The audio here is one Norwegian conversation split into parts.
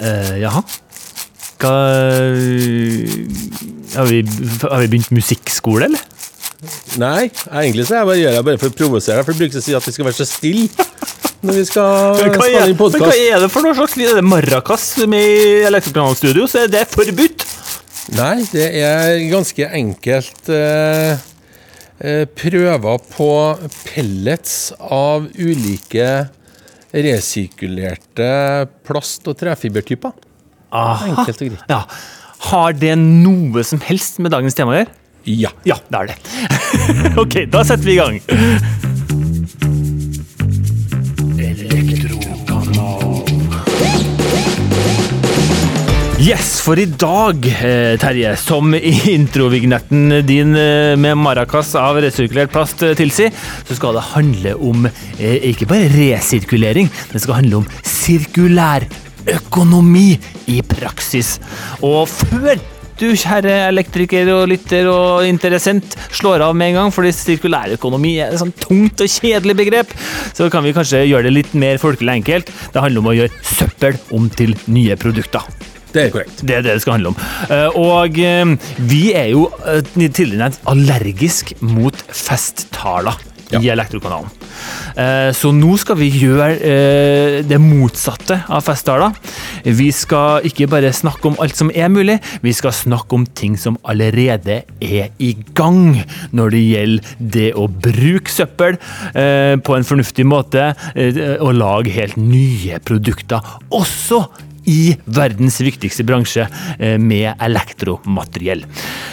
Eh, jaha. Hva har vi, har vi begynt musikkskole, eller? Nei, egentlig så er jeg bare, gjør jeg bare for å provosere deg, for du bruker å si at vi skal være så stille når vi skal spille inn podkast. men hva er det for noe slags? Er det maracas med Elektrokanalstudio, så er det forbudt. Nei, det er ganske enkelt eh, eh, prøver på pellets av ulike resirkulerte plast- og trefibertyper. Enkelt og greit. Ja. Har det noe som helst med dagens tema å gjøre? Ja. Ja, det er det. ok, da setter vi i gang. Yes, for i dag, eh, Terje, som i introvignetten din eh, med maracas av resirkulert plast eh, tilsier, så skal det handle om ikke bare resirkulering, det skal handle om sirkulær økonomi i praksis. Og før du, kjære elektriker og lytter og interessent, slår av med en gang, fordi sirkulærøkonomi er et sånt tungt og kjedelig begrep, så kan vi kanskje gjøre det litt mer folkelig enkelt. Det handler om å gjøre søppel om til nye produkter. Det er korrekt. Det er det det skal handle om. Eh, Og eh, vi er jo eh, tidligere nevnt allergisk mot festtaler Ja. i Elektrokanalen. Så nå skal vi gjøre det motsatte av festtaler. Vi skal ikke bare snakke om alt som er mulig, vi skal snakke om ting som allerede er i gang når det gjelder det å bruke søppel på en fornuftig måte og lage helt nye produkter. Også i verdens viktigste bransje eh, med elektromateriell.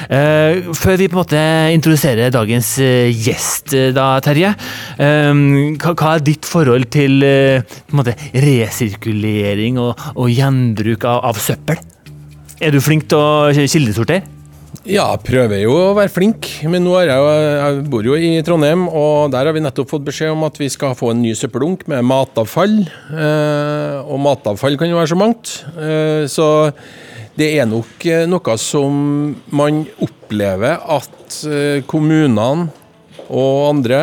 Eh, Før vi på en måte introduserer dagens eh, gjest, da, Terje. Hva er ditt forhold til måte resirkulering og, og gjenbruk av, av søppel? Er du flink til å kildesortere? Ja, jeg prøver jo å være flink, men nå jeg, jeg bor jo i Trondheim, og der har vi nettopp fått beskjed om at vi skal få en ny søppeldunk med matavfall. Eh, og matavfall kan jo være så mangt. Eh, så det er nok eh, noe som man opplever at kommunene og andre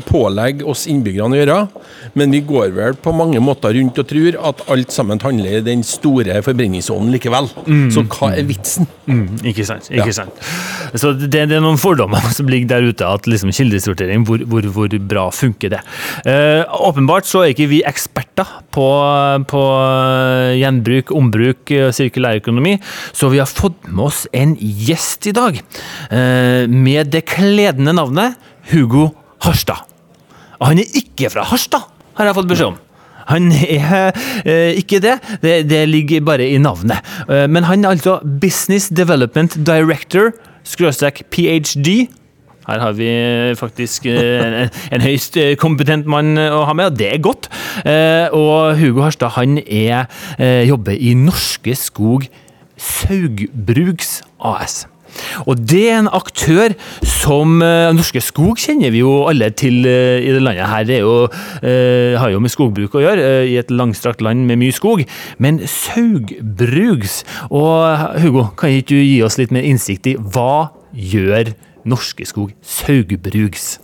pålegger oss innbyggerne å gjøre. Men vi går vel på mange måter rundt og tror at alt sammen handler i den store forbrenningsovnen likevel. Så hva er vitsen? Mm, ikke sant. ikke Ja. sant. Så det, det er noen fordommer som ligger der ute, at liksom kildesortering, hvor, hvor, hvor bra funker det? Eh, åpenbart så er ikke vi eksperter på, på gjenbruk, ombruk og sirkulærøkonomi, så vi har fått med oss en gjest i dag, eh, med det kledende navnet Hugo Harstad. Og han er ikke fra Harstad, har jeg fått beskjed om. Han er eh, ikke det. det, det ligger bare i navnet. Eh, men han er altså Business Development Director, skråstrek ph.d. Her har vi faktisk eh, en, høyst eh, kompetent mann å ha med, og det er godt. Eh, og Hugo Harstad han er, eh, jobber i Norske Skog Saugbrugs AS. Og det er en aktør som eh, Norske Skog kjenner vi jo alle til eh, i det landet her. Det jo, eh, har jo med skogbruk å gjøre, eh, i et langstrakt land med mye skog. Men Saugbrugs Og Hugo, kan ikke du gi oss litt mer innsikt i hva gjør Norske Skog Saugbrugs?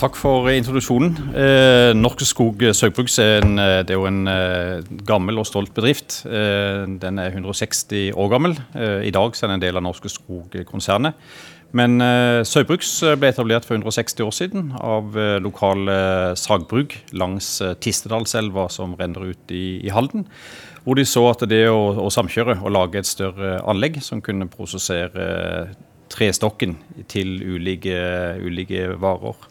Takk for introduksjonen. Eh, Norske Skog Saugbrugs er, en, eh, er en eh, gammel og stolt bedrift. Eh, den er 160 år gammel. Eh, I dag er den en del av Norske Skog-konsernet. Men eh, Saugbrugs ble etablert for 160 år siden av lokale sagbruk langs Tistedalselva som renner ut i, i Halden. Hvor de så at det å, å samkjøre og lage et større anlegg som kunne prosessere trestokken til ulike, ulike varer.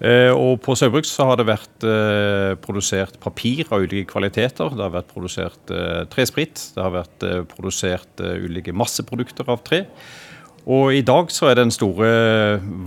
Eh, og på Saugbrugs så har det vært eh, produsert papir av ulike kvaliteter. Det har vært produsert eh, tresprit. Det har vært produsert ulike masseprodukter av tre. Og i dag så er den store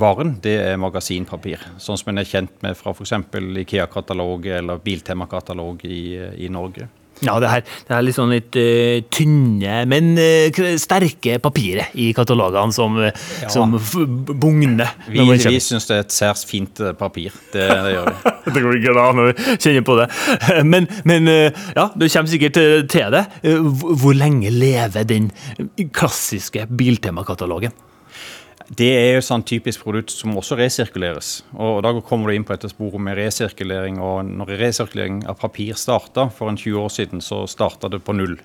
varen det er magasinpapir. Sånn som en er kjent med fra f.eks. Ikea-katalog eller Biltema-katalog i, i Norge. Ja, det her, det er litt sånn litt uh, tynne, men uh, sterke papiret i katalogene som, ja. som bugner. Vi, vi syns det er et særs fint eh, papir. Det, det gjør vi. Det går ikke an å kjenne på det. Men, men uh, ja, du kommer sikkert eh, til det. Eh, hvor lenge lever den klassiske Biltema-katalogen? Det er et sånn typisk produkt som også resirkuleres. Og Da kommer du inn på dette sporet med resirkulering. og Når resirkulering av papir starta for en 20 år siden, så starta det på null.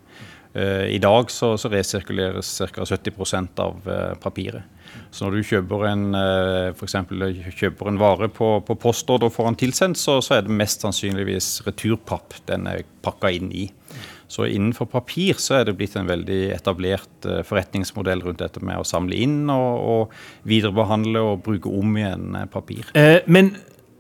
Eh, I dag så, resirkuleres ca. 70 av eh, papiret. Så når du kjøper en, eh, for kjøper en vare på, på postord og får den tilsendt, så, så, er det mest sannsynligvis returpapp den er pakka inn i. Så innenfor papir så er det blitt en veldig etablert forretningsmodell rundt dette med å samle inn og, og viderebehandle og bruke om igjen papir. Eh, men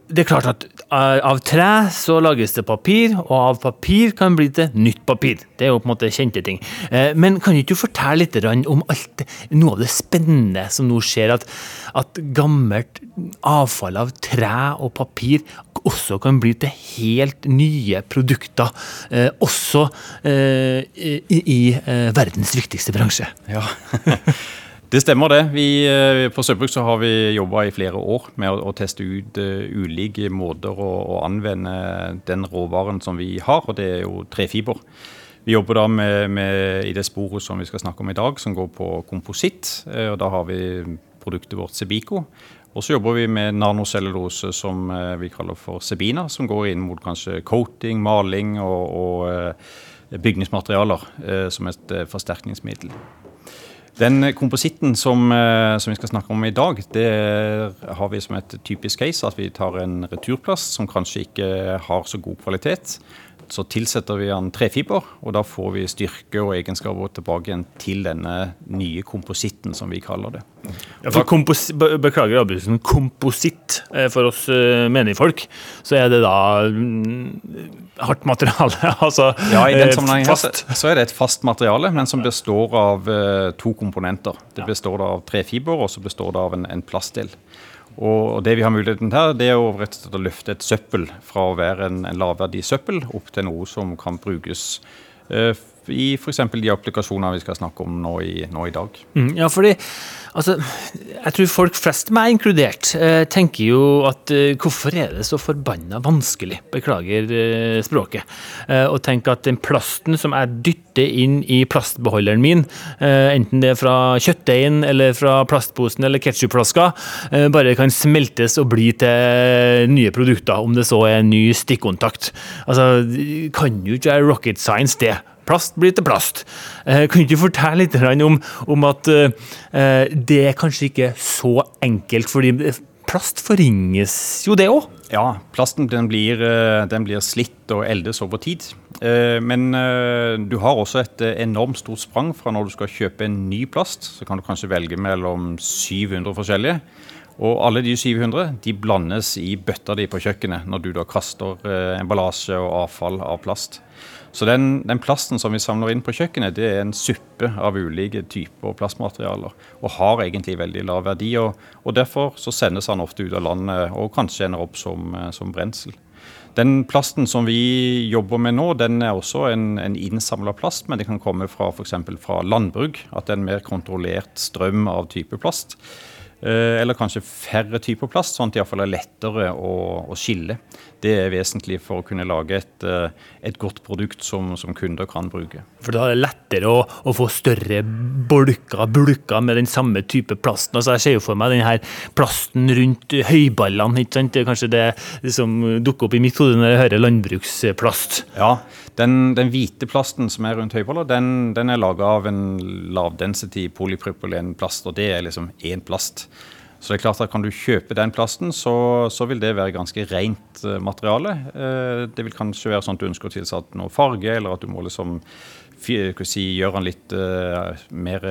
det er klart at eh, av tre så lages det papir, og av papir kan bli til nytt papir. Det er jo på en måte kjente ting. Eh, men kan ikke du fortelle litt om alt, noe av det spennende som nå skjer? At, at gammelt avfall av tre og papir også kan bli til helt nye produkter. Eh, også i, i verdens viktigste bransje. Ja, Det stemmer, det. Vi, eh, på Søbruk så har vi jobba i flere år med å, å teste ut uh, ulike måter å, å, anvende den råvaren som vi har, og det er jo trefiber. Vi jobber da med, med, i det sporet som vi skal snakke om i dag, som går på kompositt. Og Da har vi produktet vårt Sebico. Og så jobber vi med nanocellulose som uh, vi kaller for Sebina, som går inn mot kanskje coating, maling og, og bygningsmaterialer som et forsterkningsmiddel. Den kompositten som, eh, som, vi skal snakke om i dag, det har vi som et typisk case at vi tar en returplast som kanskje ikke har så god kvalitet. Så tilsetter vi den trefiber, og da får vi styrke og egenskaper tilbake igjen til denne nye kompositten, som vi kaller det. Ja, for kompos Beklager avbrytelsen. Kompositt eh, for oss uh, menige folk, så er det da mm, hardt materiale? altså Ja, i den sammenhengen fast. så er det et fast materiale, men som består av to komponenter. Det består av trefiber, og så består det av en, en plastdel. Og det vi har muligheten til, det er å rett og slett å løfte et søppel fra å være en, en lavverdig søppel opp til noe som kan brukes eh, i f.eks. de applikasjonene vi skal snakke om nå i, nå i dag. Mm, ja, fordi Altså, jeg tror folk flest, meg inkludert, eh, tenker jo at eh, hvorfor er det så forbanna vanskelig, beklager eh, språket, og tenker at den plasten som jeg dytter inn i plastbeholderen min, enten det er fra kjøttdeigen eller fra plastposen eller ketsjupflaska, bare kan smeltes og bli til nye produkter, om det så er en ny stikkontakt. Altså, kan jo ikke være rocket science, det. Plast blir til plast. Eh, kan du fortelle litt om, om at eh, det er kanskje ikke så enkelt, fordi plast forringes jo, det òg? Ja, plasten den blir, eh, den blir, slitt og eldes over tid. Men du har også et enormt stort sprang fra når du skal kjøpe en ny plast. Så kan du kanskje velge mellom 700 forskjellige. Og alle de 700 de blandes i bøtta di på kjøkkenet når du da kaster emballasje og avfall av plast. Så den, den, plasten som vi samler inn på kjøkkenet, det er en suppe av ulike typer plastmaterialer. Og har egentlig veldig lav verdi. Og, og derfor så sendes den ofte ut av landet og kanskje ender opp som, eh, som brensel. Den plasten som vi jobber med nå, den er også en, en innsamla plast, men det kan komme fra f.eks. fra landbruk. At det er en mer kontrollert strøm av type plast. Eh, eller kanskje færre typer plast, sånn at det iallfall er lettere å, å, skille. Det er vesentlig for å kunne lage et, eh, et godt produkt som, som, kunder kan bruke. For da er det lettere å, å få større bolker, bulker med den samme type plasten. Altså jeg ser jo for meg den her plasten rundt høyballene. ikke sant? Det er kanskje det som dukker opp i mitt hode når jeg hører landbruksplast. Ja, den, den, hvite plasten som er rundt høyballer, den, den er laga av en lavdensity polypropylenplast, og det er liksom én plast. Så det er klart at Kan du kjøpe den plasten, så, så vil det være ganske rent uh, materiale. Uh, det vil kanskje være sånn at du ønsker å tilsette noe farge, eller at du må liksom si, gjøre den litt mer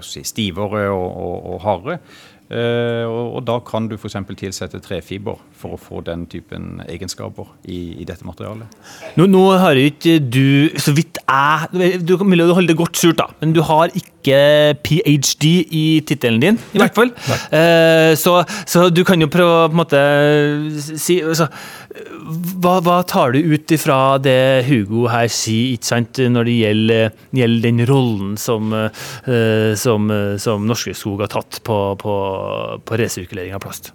si, stivere og, og, og hardere. Uh, og, og, da kan du f.eks. tilsette trefiber for å få den typen egenskaper i, i dette materialet. Nå, nå, har ikke du, så vidt jeg Du kan holde det godt surt, da, men du har ikke ph.d. i tittelen din, i hvert fall. Eh, så, så, du kan jo prøve å på en måte si altså, hva, hva, tar du ut ifra det Hugo her sier, sant, når det gjelder, gjelder den rollen som, uh, som, som, Norske Skog har tatt på, på, på resirkulering av plast?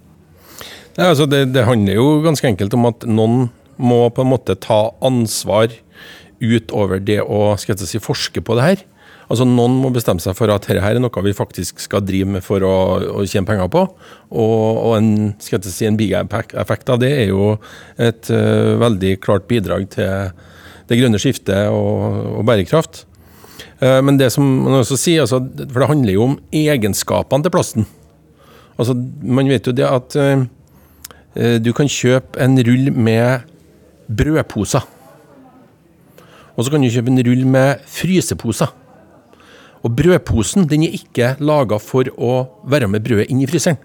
Ja, altså det, det, handler jo ganske enkelt om at noen må på en måte ta ansvar utover det å skal jeg si, forske på det her. Altså Noen må bestemme seg for at dette her er noe vi faktisk skal drive med for å, å tjene penger på. Og, og en, skal jeg si, en big-effekt av det er jo et uh, veldig klart bidrag til det grønne skiftet og, og bærekraft. Uh, men det som man også sier, altså, for det handler jo om egenskapene til plasten. Altså, Man vet jo det at uh, du kan kjøpe en rull med brødposer. Og så kan du kjøpe en rull med fryseposer. Og brødposen den er ikke laga for å være med brødet inn i fryseren.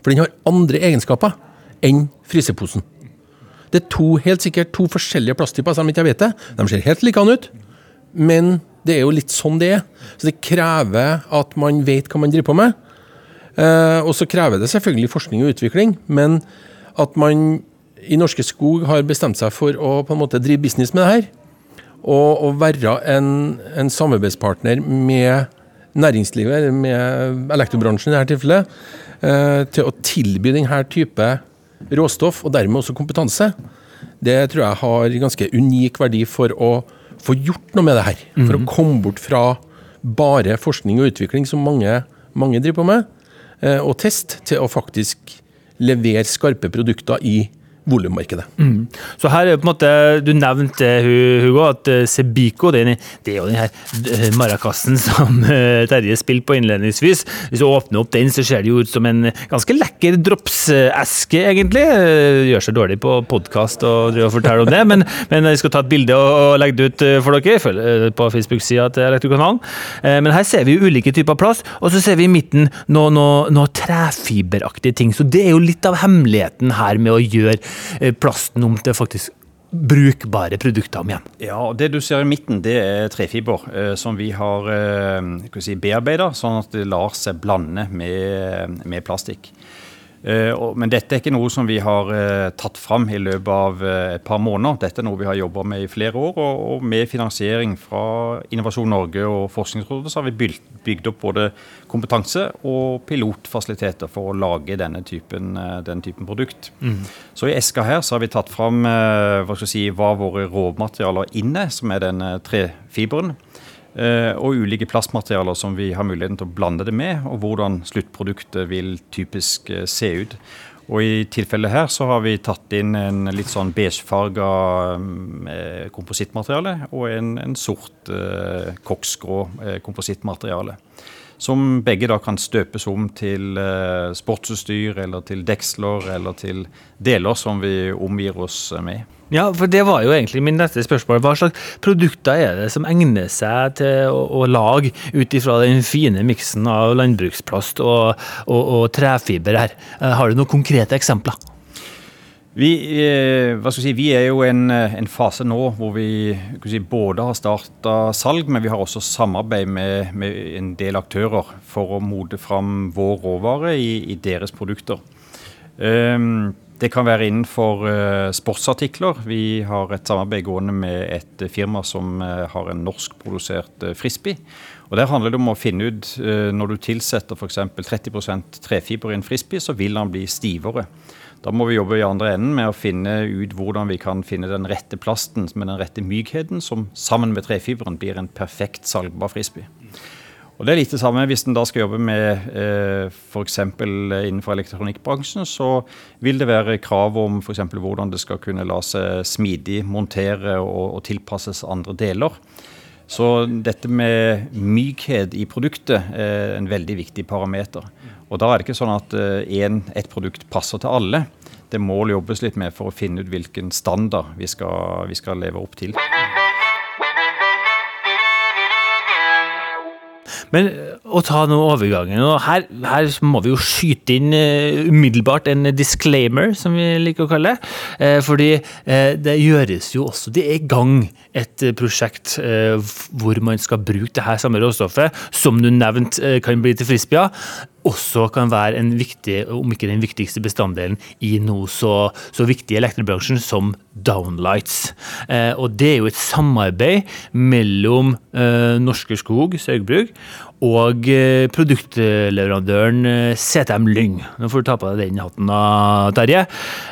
For den har andre egenskaper enn fryseposen. Det er to, helt sikkert to forskjellige plasttyper, selv om jeg vet det. De ser helt like ut, men det er jo litt sånn det er. Så det krever at man vet hva man driver på med. Eh, og så krever det selvfølgelig forskning og utvikling, men at man i Norske Skog har bestemt seg for å på en måte drive business med det her, og å være en, en, samarbeidspartner med næringslivet, med elektrobransjen i dette tilfellet, eh, til å tilby denne type råstoff, og dermed også kompetanse, det tror jeg har ganske unik verdi for å få gjort noe med det her. For å mhm. komme bort fra bare forskning og utvikling, som mange, mange driver på med, eh, og test, til å faktisk levere skarpe produkter i volummarkedet. Mm. Så her er på en måte, Du nevnte Hugo, at eh, Sebico det er, jo den her eh, marakassen som eh, Terje spilte på innledningsvis. Hvis du åpner opp den, så ser det jo ut som en ganske lekker dropseske, egentlig. Gjør seg dårlig på podkast og fortelle om det, men, men, jeg skal ta et bilde og, legge det ut for dere. På Facebook-sida til Elektrokanalen. Men her ser vi ulike typer plast, og så ser vi i midten noe, noe, noe trefiberaktige ting. Så det er jo litt av hemmeligheten her med å gjøre plasten om til faktisk brukbare produkter om igjen. Ja, og Det du ser i midten, det er trefiber eh, som vi har eh, si, bearbeida, sånn at det lar seg blande med, med plastikk. Eh, men dette er ikke noe som vi har eh, tatt fram i løpet av eh, et par måneder. Dette er noe vi har jobba med i flere år. Og med finansiering fra Innovasjon Norge og Forskningsrådet så har vi bygd opp både kompetanse og pilotfasiliteter for å lage denne typen, den typen produkt. Mm. Så i eska her så har vi tatt fram hva, skal si, hva våre råmaterialer inne, som er denne trefiberen. Eh, og ulike plastmaterialer som vi har muligheten til å blande det med, og hvordan sluttproduktet vil typisk eh, se ut. Og I tilfellet her så har vi tatt inn en litt sånn beigefarga eh, komposittmateriale og en, en sort eh, koksgrå eh, komposittmateriale. Som begge da kan støpes om til eh, sportsutstyr eller til deksler eller til deler som vi omgir oss med. Ja, for det var jo egentlig min neste spørsmål. Hva slags produkter er det som egner seg til å, å lage ut ifra den fine miksen av landbruksplast og, og, og, trefiber her? Eh, har du noen konkrete eksempler? Vi, eh, si, vi er jo i en, en, fase nå hvor vi si, både har starta salg, men vi har også samarbeid med, med, en del aktører for å mode fram vår råvare i, i deres produkter. Um, det kan være innenfor uh, sportsartikler. Vi har et samarbeid gående med et uh, firma som uh, har en norskprodusert frisbee. Og Der handler det om å finne ut Når du tilsetter f.eks. 30% trefiber i en frisbee, så vil den bli stivere. Da må vi jobbe i andre enden med å finne ut hvordan vi kan finne den rette plasten med den rette mykheten, som sammen med trefiberen blir en perfekt salgbar frisbee. Og Det er litt det samme hvis en da skal jobbe med eh, f.eks. innenfor elektronikkbransjen. Så vil det være krav om f.eks. hvordan det skal kunne la seg smidig montere og, og, tilpasses andre deler. Så dette med mykhet i produktet er en veldig viktig parameter. Og da er det ikke sånn at en, et produkt passer til alle. Det må jobbes litt med for å finne ut hvilken standard vi skal, vi skal leve opp til. Men å ta nå overgangen og her, her, må vi jo skyte inn uh, umiddelbart en disclaimer, som vi liker å kalle det. Uh, fordi uh, det gjøres jo også Det er i gang et prosjekt hvor man skal bruke det her samme råstoffet, som du nevnte kan bli til frisbeer også kan være en viktig, om ikke den viktigste bestanddelen i noe så, så viktig i elektrobransjen som downlights. Eh, og det er jo et samarbeid mellom eh, Norske Skog Saugbrug og eh, produktleverandøren eh, CTM Lyng. Nå får du ta på deg den hatten da, Terje.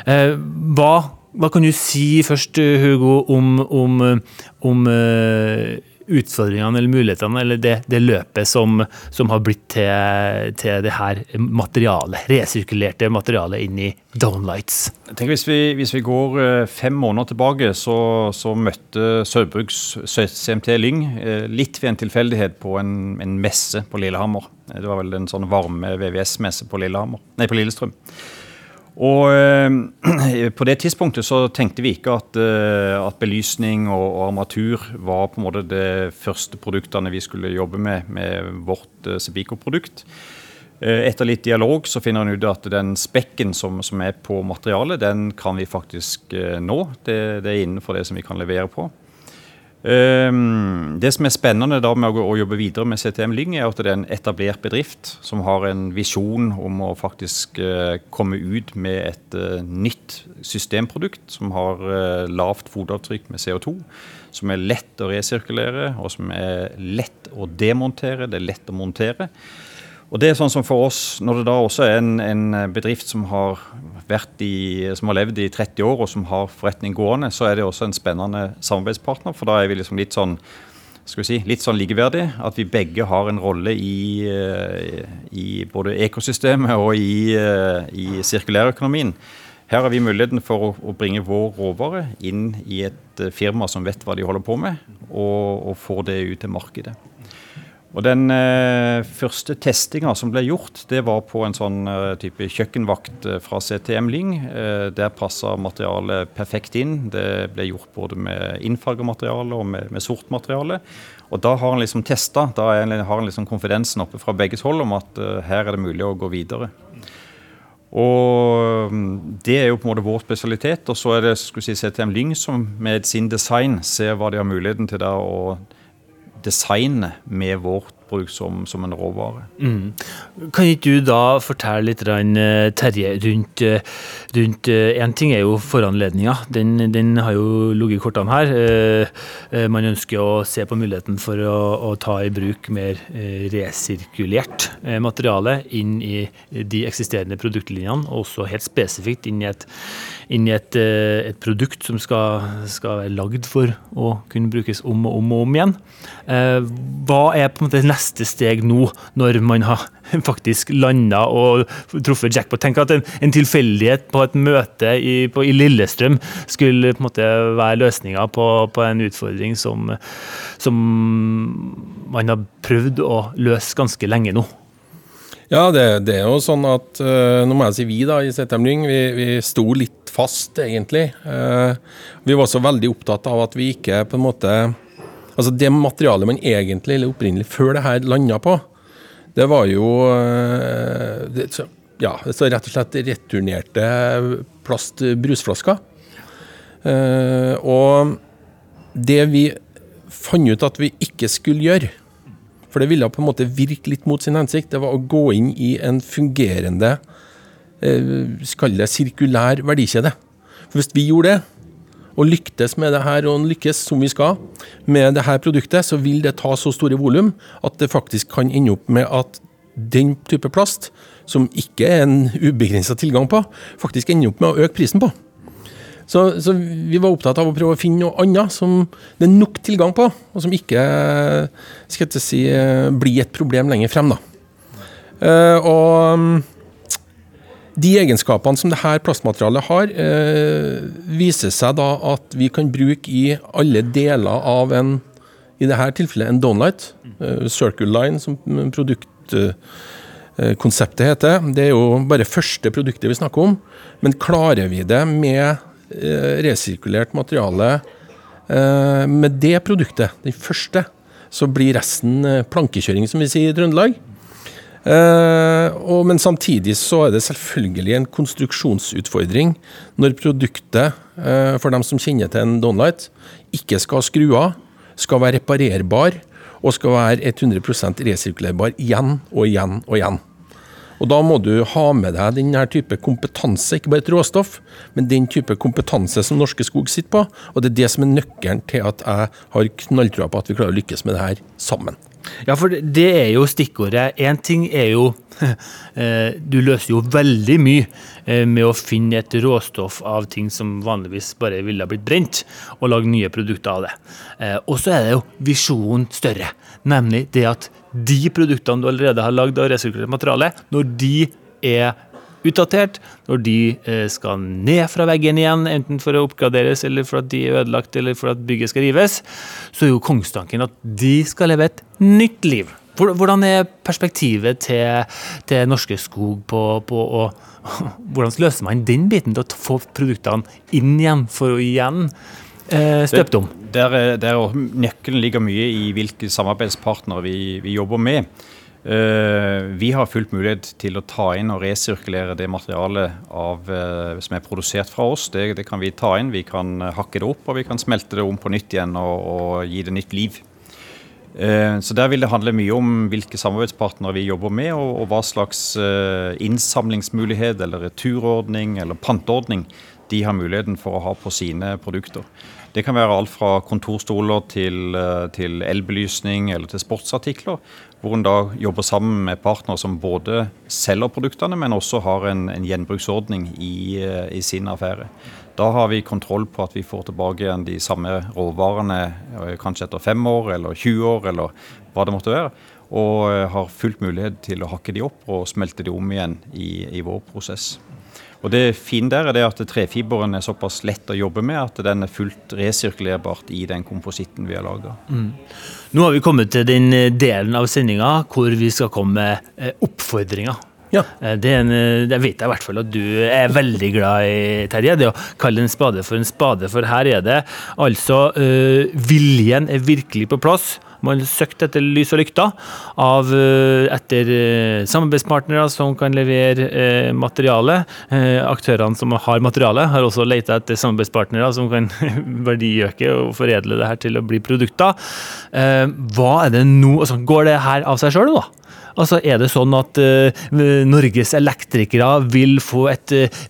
Eh, hva, hva, kan du si først, Hugo, om, om, om utfordringene eller mulighetene, eller det, det løpet som, som, har blitt til, til, det her materialet, resirkulerte materialet inn i Downlights? Tenker hvis vi, hvis vi går eh, fem måneder tilbake, så, så møtte Saugbrugs CMT Lyng eh, litt ved en tilfeldighet på en, en, messe på Lillehammer. Det var vel en sånn varme VVS-messe på på Lillestrøm. Og eh, På det tidspunktet så tenkte vi ikke at, eh, at belysning og, armatur var på en måte de første produktene vi skulle jobbe med med vårt eh, Sebico-produkt. Eh, etter litt dialog så finner en ut at den spekken som, som, er på materialet, den kan vi faktisk nå. Det, det er innenfor det som vi kan levere på. Ehm, det som er spennende da med å jobbe videre med CTM Lyng, er at det er en etablert bedrift som har en visjon om å faktisk eh, komme ut med et eh, nytt systemprodukt som har eh, lavt fotavtrykk med CO2, som er lett å resirkulere, og som er lett å demontere, det er lett å montere. Og det er sånn som for oss, Når det da også er en, en bedrift som har, i, som har, levd i 30 år og som har forretning gående, så er det også en spennende samarbeidspartner. For da er vi liksom litt sånn skal vi si, litt sånn likeverdig. At vi begge har en rolle i, eh, i både ekosystemet og i, eh, i sirkulærøkonomien. Her har vi muligheten for å, bringe vår råvare inn i et firma som vet hva de holder på med, og, og få det ut til markedet. Og Den eh, første testinga som ble gjort, det var på en sånn eh, type kjøkkenvakt eh, fra CTM Lyng. Eh, der passa materialet perfekt inn. Det ble gjort både med innfarga materiale og med, med, sort materiale. Og Da har en liksom testa, da har en liksom konfidensen oppe fra begges hold om at eh, her er det mulig å gå videre. Og mm, Det er jo på en måte vår spesialitet. Og så er det si, CTM Lyng som med sin design ser hva de har muligheten til da å designet med vårt produkt som, som en råvare. Mm. Kan ikke du da fortelle litt, eh, Terje, rundt, eh, rundt eh, En ting er jo foranledninga, den, den har jo ligget i kortene her. Man ønsker å se på muligheten for å, å ta i bruk mer resirkulert materiale inn i de eksisterende produktlinjene, og også helt spesifikt inn i et inn i et, et produkt som skal, skal, være lagd for å kunne brukes om og om og om igjen. Hva er på en måte neste steg nå, når man har faktisk landa og truffet jackpot? Tenk at en, en tilfeldighet på et møte i, på, i, Lillestrøm skulle på en måte være løsninga på, på, en utfordring som, som man har prøvd å løse ganske lenge nå. Ja, det, det, er jo sånn at uh, Nå må jeg si vi da i Setem Lyng. Vi, vi sto litt fast, egentlig. Uh, vi var også veldig opptatt av at vi ikke på en måte Altså det materialet man egentlig, eller opprinnelig før det her landa på, det var jo uh, det, ja, så rett og slett returnerte plast-brusflasker. og det vi fant ut at vi ikke skulle gjøre for det ville på en måte virke litt mot sin hensikt. Det var å gå inn i en fungerende eh, det sirkulær verdikjede. For hvis vi gjorde det, og lyktes med det her, og lykkes som vi skal med det her produktet, så vil det ta så store volum at det faktisk kan ende opp med at den type plast, som ikke er en ubegrensa tilgang på, faktisk ender opp med å øke prisen på. Så, så, vi var opptatt av å prøve å finne noe annet som det er nok tilgang på, og som ikke skal jeg si, blir et problem lenger frem. Da. Uh, og de egenskapene som dette plastmaterialet har, eh, viser seg da at vi kan bruke i alle deler av en i dette tilfellet en downlight. Eh, Circle Line, som produktkonseptet heter. Det er jo bare første produktet vi snakker om. Men klarer vi det med Eh, resirkulert materiale eh, med det produktet, den første, så blir resten eh, plankekjøring, som vi sier i Trøndelag. Og, men samtidig så er det selvfølgelig en konstruksjonsutfordring når produktet, for dem som kjenner til en Donlight, ikke skal skru av, skal være reparerbar og skal være 100% resirkulerbar igjen og igjen og igjen. Og Da må du ha med deg denne type kompetanse, ikke bare et råstoff, men den type kompetanse som Norske Skog sitter på. Og Det er det som er nøkkelen til at jeg har knalltrua på at vi klarer å lykkes med det her sammen. Ja, for det er jo stikkordet. Én ting er jo eh, Du løser jo veldig mye eh, med å finne et råstoff av ting som vanligvis bare ville ha blitt brent, og lage nye produkter av det. Eh, og så er det jo visjonen større, nemlig det at de produktene du allerede har lagd av resirkulert materiale, når de er utdatert, når de skal ned fra veggen igjen, enten for å oppgraderes eller for at de er ødelagt eller for at bygget skal rives, så er jo kongstanken at de skal leve et nytt liv. Hvordan er perspektivet til, til Norske Skog på, på å Hvordan løser man den biten til å få produktene inn igjen for å igjen eh, støpe om? Der, der, nøkkelen ligger mye i hvilke samarbeidspartnere vi, vi jobber med. Uh, vi har fullt mulighet til å ta inn og resirkulere det materialet av, uh, som er produsert fra oss. Det, det, kan vi ta inn. Vi kan hakke det opp og vi kan smelte det om på nytt igjen og, og gi det nytt liv. Eh, så Der vil det handle mye om hvilke samarbeidspartnere vi jobber med, og, og hva slags eh, innsamlingsmulighet eller returordning eller panteordning de har muligheten for å ha på sine produkter. Det kan være alt fra kontorstoler til, eh, til elbelysning eller til sportsartikler, hvor en da jobber sammen med partnere som både selger produktene, men også har en, en gjenbruksordning i, i sin affære. Da har vi kontroll på at vi får tilbake igjen de samme råvarene eh, kanskje etter fem år eller 20 år, eller hva det måtte være. Og eh, har fullt mulighet til å hakke de opp og smelte de om igjen i, i vår prosess. Og Det fine der er det at trefiberen er såpass lett å jobbe med at den er fullt resirkulerbart i den kompositten vi har laga. Mm. Nå har vi kommet til den delen av sendinga hvor vi skal komme med eh, oppfordringer ja. Eh, det, en, eh, det, vet jeg i hvert fall at du er veldig glad i, Terje. Det å kalle en spade for en spade. For her er det altså øh, Viljen er virkelig på plass. Man søkte søkt etter lys og lykta av, etter samarbeidspartnere som kan levere eh, materiale. Eh, aktørene som har materiale, har også leita etter samarbeidspartnere som kan verdiøke og foredle det her til å bli produkter. Eh, hva er det nå altså, Går det her av seg sjøl, da? Altså, Er det sånn at uh, Norges elektrikere vil få et, uh,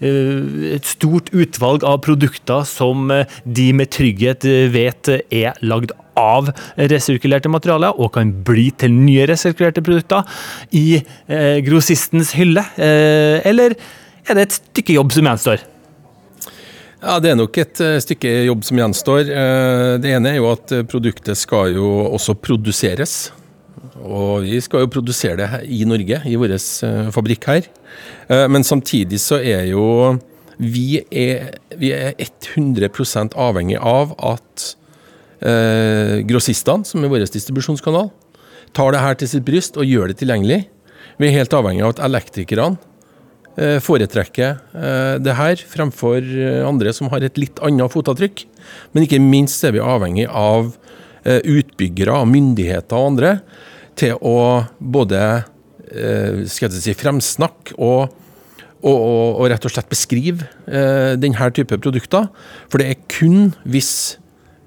et, stort utvalg av produkter som uh, de med trygghet vet er lagd av resirkulerte materialer, og kan bli til nye resirkulerte produkter i grossistens hylle? eller er det et stykke jobb som gjenstår? Ja, Det er nok et stykke jobb som gjenstår. Det ene er jo at produktet skal jo også produseres. Og vi skal jo produsere det i Norge, i vår eh, fabrikk her. Eh, men samtidig så er jo vi er, vi er 100% avhengig av at eh, grossistene, som er vår distribusjonskanal, tar det her til sitt bryst og gjør det tilgjengelig. Vi er helt avhengig av at elektrikerne eh, foretrekker det her fremfor andre som har et litt annet fotavtrykk. Men ikke minst er vi avhengig av utbyggere, myndigheter og andre til å både eh, skal jeg si, fremsnakke og, og, og, og, rett og slett beskrive eh, denne type produkter. For det er kun hvis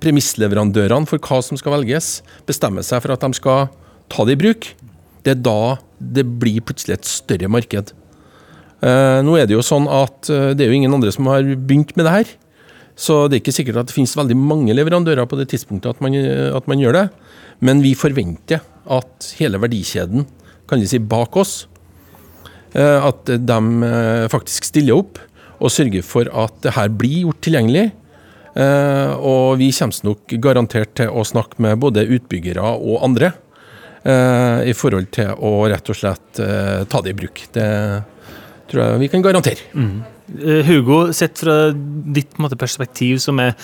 premissleverandørene for hva som skal velges, bestemmer seg for at de skal ta det i bruk, det er da det blir plutselig et større marked. Eh, nå er det jo sånn at det er jo ingen andre som har begynt med det her. Så det er ikke sikkert at det finnes veldig mange leverandører på det tidspunktet at man, at man gjør det. Men vi forventer at hele verdikjeden kan si, bak oss, eh, at de eh, faktisk stiller opp og sørger for at det her blir gjort tilgjengelig. Eh, og vi kommer nok garantert til å snakke med både utbyggere og andre i forhold til å rett og slett ta det i bruk. Det tror jeg vi kan garantere. Mm. Hugo, sett fra ditt perspektiv som er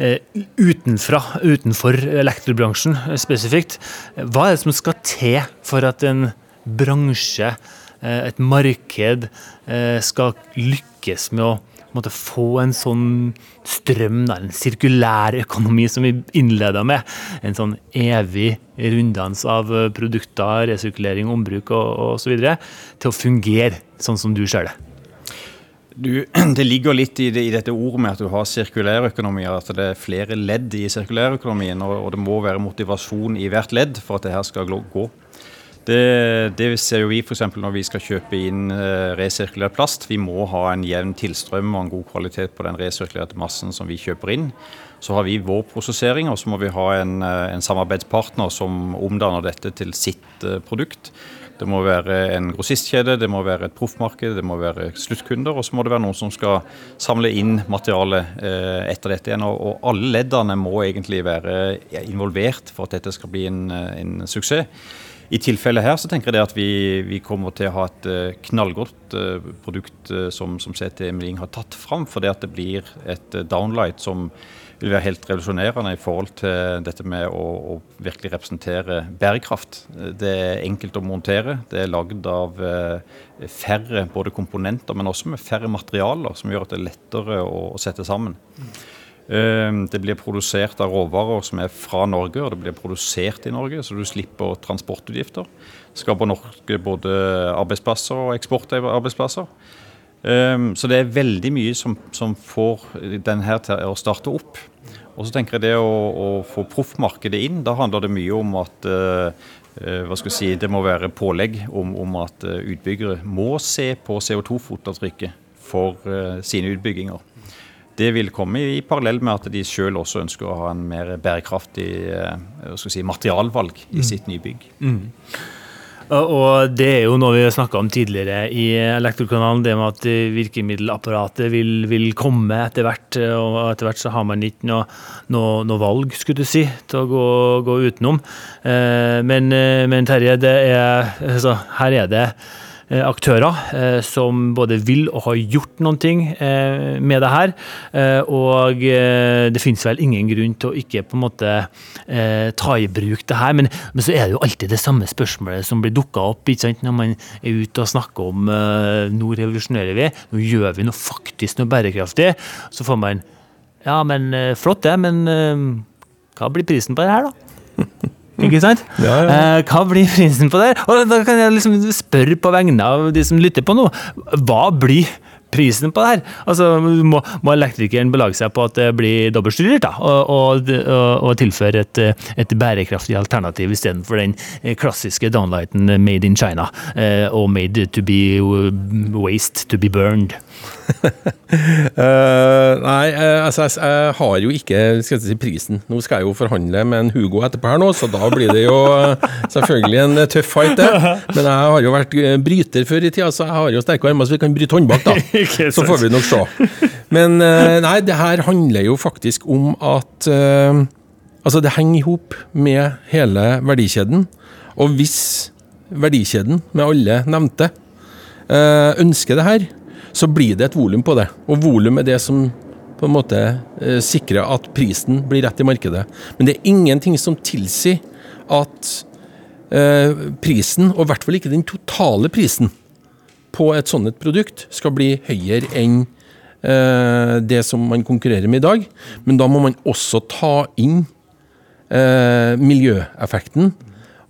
Eh, utenfra, utenfor elektrobransjen spesifikt. Hva er det som skal til for at en bransje, eh, et marked, eh, skal lykkes med å måtte få en sånn strøm, en sirkulær økonomi som vi innleda med. En sånn evig runddans av produkter, resirkulering, ombruk osv. til å fungere sånn som du ser det. Du, det ligger litt i, det, i, dette ordet med at du har sirkulærøkonomi, at det er flere ledd i sirkulærøkonomien, og, og det må være motivasjon i hvert ledd for at det her skal gå. Det, det ser jo vi f.eks. når vi skal kjøpe inn eh, resirkulert plast. Vi må ha en jevn tilstrøm og en god kvalitet på den resirkulerte massen som vi kjøper inn. Så har vi vår prosessering, og så må vi ha en, eh, en samarbeidspartner som omdanner dette til sitt eh, produkt. Det må være en grossistkjede, det må være et proffmarked, det må være sluttkunder, og så må det være noen som skal samle inn materialet eh, etter dette igjen. Og, alle leddene må egentlig være involvert for at dette skal bli en, en suksess. I tilfellet her så tenker jeg at vi, vi kommer til å ha et knallgodt produkt som, som CT Meling har tatt fram. For det at det blir et downlight som vil være helt revolusjonerende i forhold til dette med å, å, virkelig representere bærekraft. Det er enkelt å montere. Det er lagd av færre både komponenter, men også med færre materialer, som gjør at det er lettere å, å sette sammen. Mm. Ehm, det blir produsert av råvarer som er fra Norge, og det blir produsert i Norge, så du slipper transportutgifter. Skaper Norge både arbeidsplasser og eksportarbeidsplasser. Ehm, så det er veldig mye som, som får den her til å starte opp. Og så tenker jeg det å, å få proffmarkedet inn, da handler det mye om at uh, hva skal jeg si, Det må være pålegg om, om at utbyggere må se på CO2-fotavtrykket for uh, sine utbygginger det vil komme i parallell med at de selv også ønsker å ha en mer bærekraftig eh, si, materialvalg i mm. sitt nybygg. Mm. Og det er jo noe vi snakka om tidligere i Elektrokanalen, det med at virkemiddelapparatet vil, vil, komme etter hvert. Og etter hvert så har man ikke noe, noe, noe valg, skulle du si, til å gå, gå utenom. Eh, men, eh, men Terje, er, altså, her er det aktører eh, som både vil og har gjort noen ting eh, med det her. Og det finnes vel ingen grunn til å ikke på en måte ta i bruk det her. Men, men så er det jo alltid det samme spørsmålet som blir dukka opp ikke sant? når man er ute og snakker om nå revolusjonerer vi, nå gjør vi noe faktisk noe bærekraftig. Så får man ja, men flott det, men hva blir prisen på det her, da? Ikke sant? Ja, ja. Eh, hva blir prisen på det? Og da kan jeg liksom spørre på vegne av de som lytter på nå. Hva blir prisen på det her? Altså, må, må elektrikeren belage seg på at det blir dobbelt da, og, og, og, tilføre et, et, bærekraftig alternativ istedenfor den klassiske downlighten made in China eh, og made to be waste to be burned uh, nei, uh, altså, jeg, jeg, har jo ikke skal jeg si, prisen. Nå skal jeg jo forhandle med en Hugo etterpå her nå, så da blir det jo uh, selvfølgelig en tøff fight, det. Men jeg har jo vært bryter før i tida, så jeg har jo sterke armer, så vi kan bryte håndbak, da. Så får vi nok se. Men nei, det her handler jo faktisk om at Altså, det henger i hop med hele verdikjeden. Og hvis verdikjeden, med alle nevnte, ønsker det her, så blir det et volum på det. Og volum er det som på en måte eh, sikrer at prisen blir rett i markedet. Men det er ingenting som tilsier at eh, prisen, og i hvert fall ikke den totale prisen, på et sånt produkt skal bli høyere enn eh, det som man konkurrerer med i dag. Men da må man også ta inn miljøeffekten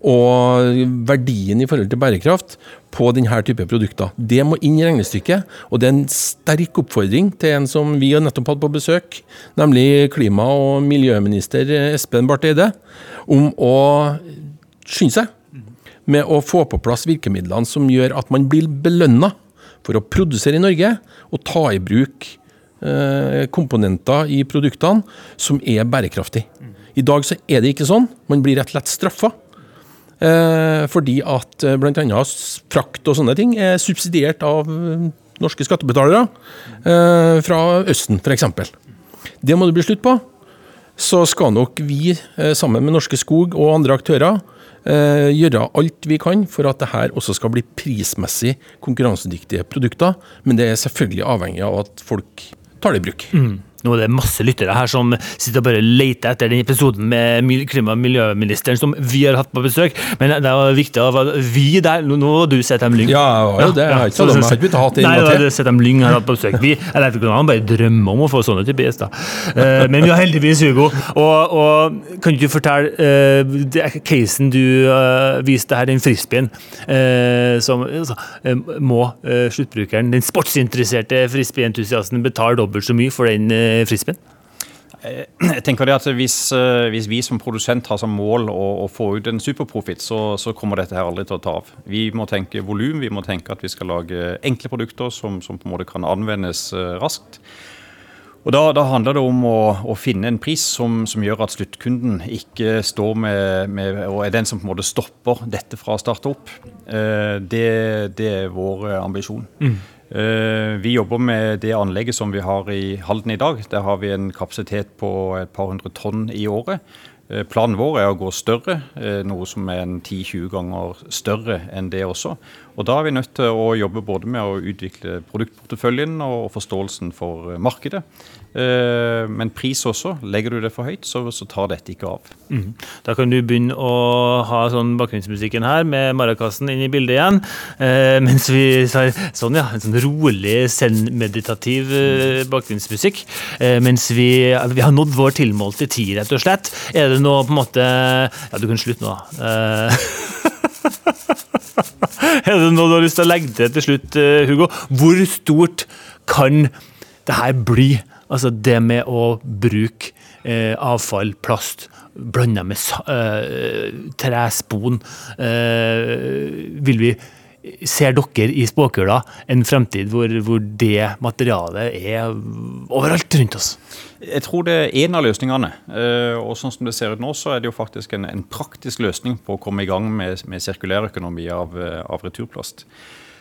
og verdien i forhold til bærekraft på denne type produkter. Det må inn i regnestykket, og det er en sterk oppfordring til en som vi har nettopp hatt på besøk, nemlig klima- og miljøminister Espen Barth Eide, om å skynde seg med å få på plass virkemidlene som gjør at man blir belønna for å produsere i Norge og ta i bruk eh, komponenter i produktene som er bærekraftige. I dag så er det ikke sånn. Man blir rett og slett straffa. Eh, fordi at eh, bl.a. frakt og sånne ting er subsidiert av eh, norske skattebetalere fra Østen, f.eks. Det må det bli slutt på. Så skal nok vi, sammen med Norske Skog og andre aktører, gjøre alt vi kan for at det her også skal bli prismessig konkurransedyktige produkter. Men det er selvfølgelig avhengig av at folk tar det i bruk. Mm. Nå er det masse lyttere her som sitter og bare leter etter den episoden med klima- og miljøministeren som vi har hatt på besøk. Men det er viktig at vi der Nå har du ZM Lyng. Ja, ja, det har jeg ikke sagt. Jeg har ikke å hate Nei, det er ZM Lyng har hatt på besøk. Vi elektrikerne bare drømmer om å få sånne typer gjester. Uh, men vi har heldigvis Hugo. Og, og kan du fortelle uh, casen du uh, viste her, den frisbeen, som altså, må sluttbrukeren, den sportsinteresserte frisbeeentusiasten, betale dobbelt så mye for den frisbeen? Jeg tenker det at hvis, hvis, vi som produsent har som mål å, å få ut en superprofitt, så, så, kommer dette her aldri til å ta av. Vi må tenke volum, vi må tenke at vi skal lage enkle produkter som, som på en måte kan anvendes raskt. Og da, da, handler det om å, å finne en pris som, som, gjør at sluttkunden ikke står med, med, og er den som på en måte stopper dette fra å starte opp. Eh, det, det, er vår ambisjon. Mm. Eh, vi jobber med det anlegget som vi har i Halden i dag. Der har vi en kapasitet på et par hundre tonn i året. Eh, planen vår er å gå større, eh, noe som er en 10-20 ganger større enn det også. Og Da er vi nødt til å jobbe både med å utvikle produktporteføljen og forståelsen for markedet. Eh, men pris også. Legger du det for høyt, så, så tar dette ikke av. Mm. Da kan du begynne å ha sånn bakgrunnsmusikken her med marakassen inn i bildet igjen. Eh, mens vi tar sånn, ja, en sånn rolig, zen-meditativ eh, bakgrunnsmusikk. Eh, mens vi, vi, har nådd vår tilmålte tid, rett og slett. Er det noe på en måte Ja, du kan slutte nå. Eh, er det noe du har lyst til å legge til til slutt, Hugo? Hvor stort kan det her bli? Altså det med å bruke eh, avfall, plast, blanda med eh, trespon. Eh, vil vi Ser dere i spåkula en fremtid hvor, hvor, det materialet er overalt rundt oss? Jeg tror det er en av løsningene. Eh, og sånn som det ser ut nå, så er det jo faktisk en, en praktisk løsning på å komme i gang med, med sirkulærøkonomi av, eh, av returplast.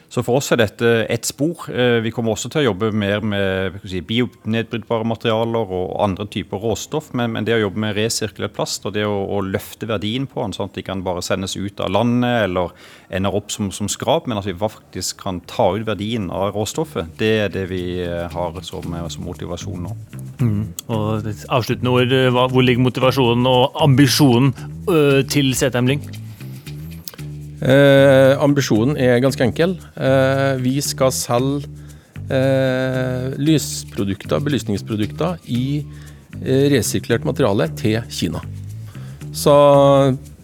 Så for oss er dette ett spor. Eh, vi kommer også til å jobbe mer med si, bionedbrytbare materialer og andre typer råstoff. Men, men, det å jobbe med resirkulert plast og det å, å, løfte verdien på den, sånn at de kan bare sendes ut av landet eller ender opp som, som skrap, men at vi faktisk kan ta ut verdien av råstoffet, det er det vi eh, har som, eh, som motivasjon nå. Mm. Og Avsluttende ord, hvor ligger motivasjonen og ambisjonen til CTM Lyng? Eh, ambisjonen er ganske enkel. Eh, vi skal selge eh, lysprodukter, belysningsprodukter, i eh, resirkulert materiale til Kina. Så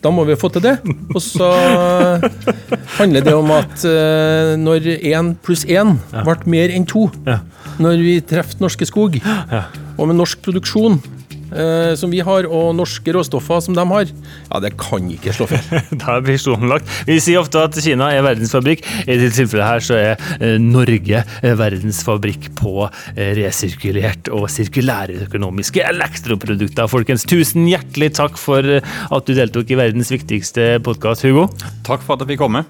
da må vi få til det. Og så handler det om at eh, når én pluss én ble mer enn to, når vi treffer Norske Skog, og med norsk produksjon eh, som vi har, og norske råstoffer som de har, ja, det kan ikke slå feil. da er visjonen lagt. Vi sier ofte at Kina er verdensfabrikk. I dette tilfellet her så er eh, Norge eh, verdensfabrikk på eh, resirkulert og sirkulære økonomiske elektroprodukter. Folkens, tusen hjertelig takk for at du deltok i verdens viktigste podkast, Hugo. Takk for at jeg fikk komme.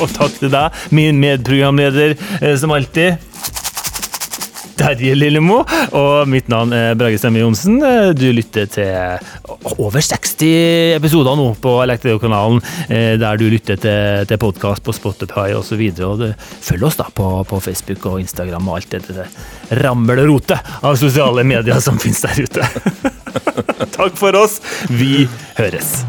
Og takk til deg, min medprogramleder, eh, som alltid. Terje Lillemo. Og mitt navn er Brage Stemme Johnsen. Eh, du lytter til over 60 episoder nå på Elektro-kanalen, eh, der du lytter til, til podkast på Spotify osv. Følg oss da på, på, Facebook og Instagram og alt det der rammelrotet av sosiale medier som finnes der ute. Takk for oss. Vi høres.